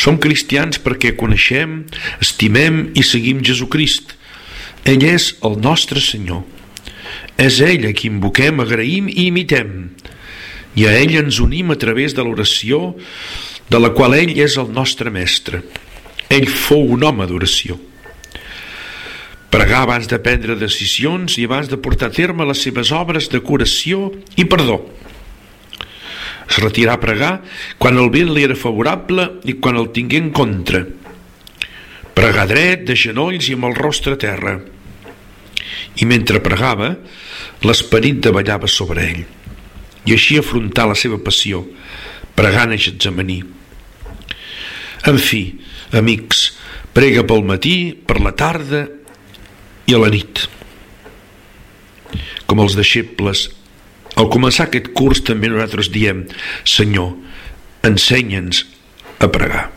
Som cristians perquè coneixem, estimem i seguim Jesucrist. Ell és el nostre Senyor. És ell a qui invoquem, agraïm i imitem. I a ell ens unim a través de l'oració, de la qual ell és el nostre mestre. Ell fou un home d'oració. Pregar abans de prendre decisions i abans de portar a terme les seves obres de curació i perdó. Es retirà a pregar quan el vent li era favorable i quan el tingué en contra. Pregar dret, de genolls i amb el rostre a terra. I mentre pregava, l'esperit davallava sobre ell. I així afrontar la seva passió, pregant a Getsemaní. En fi, amics, prega pel matí, per la tarda i a la nit. Com els deixebles, al començar aquest curs també nosaltres diem Senyor, ensenya'ns a pregar.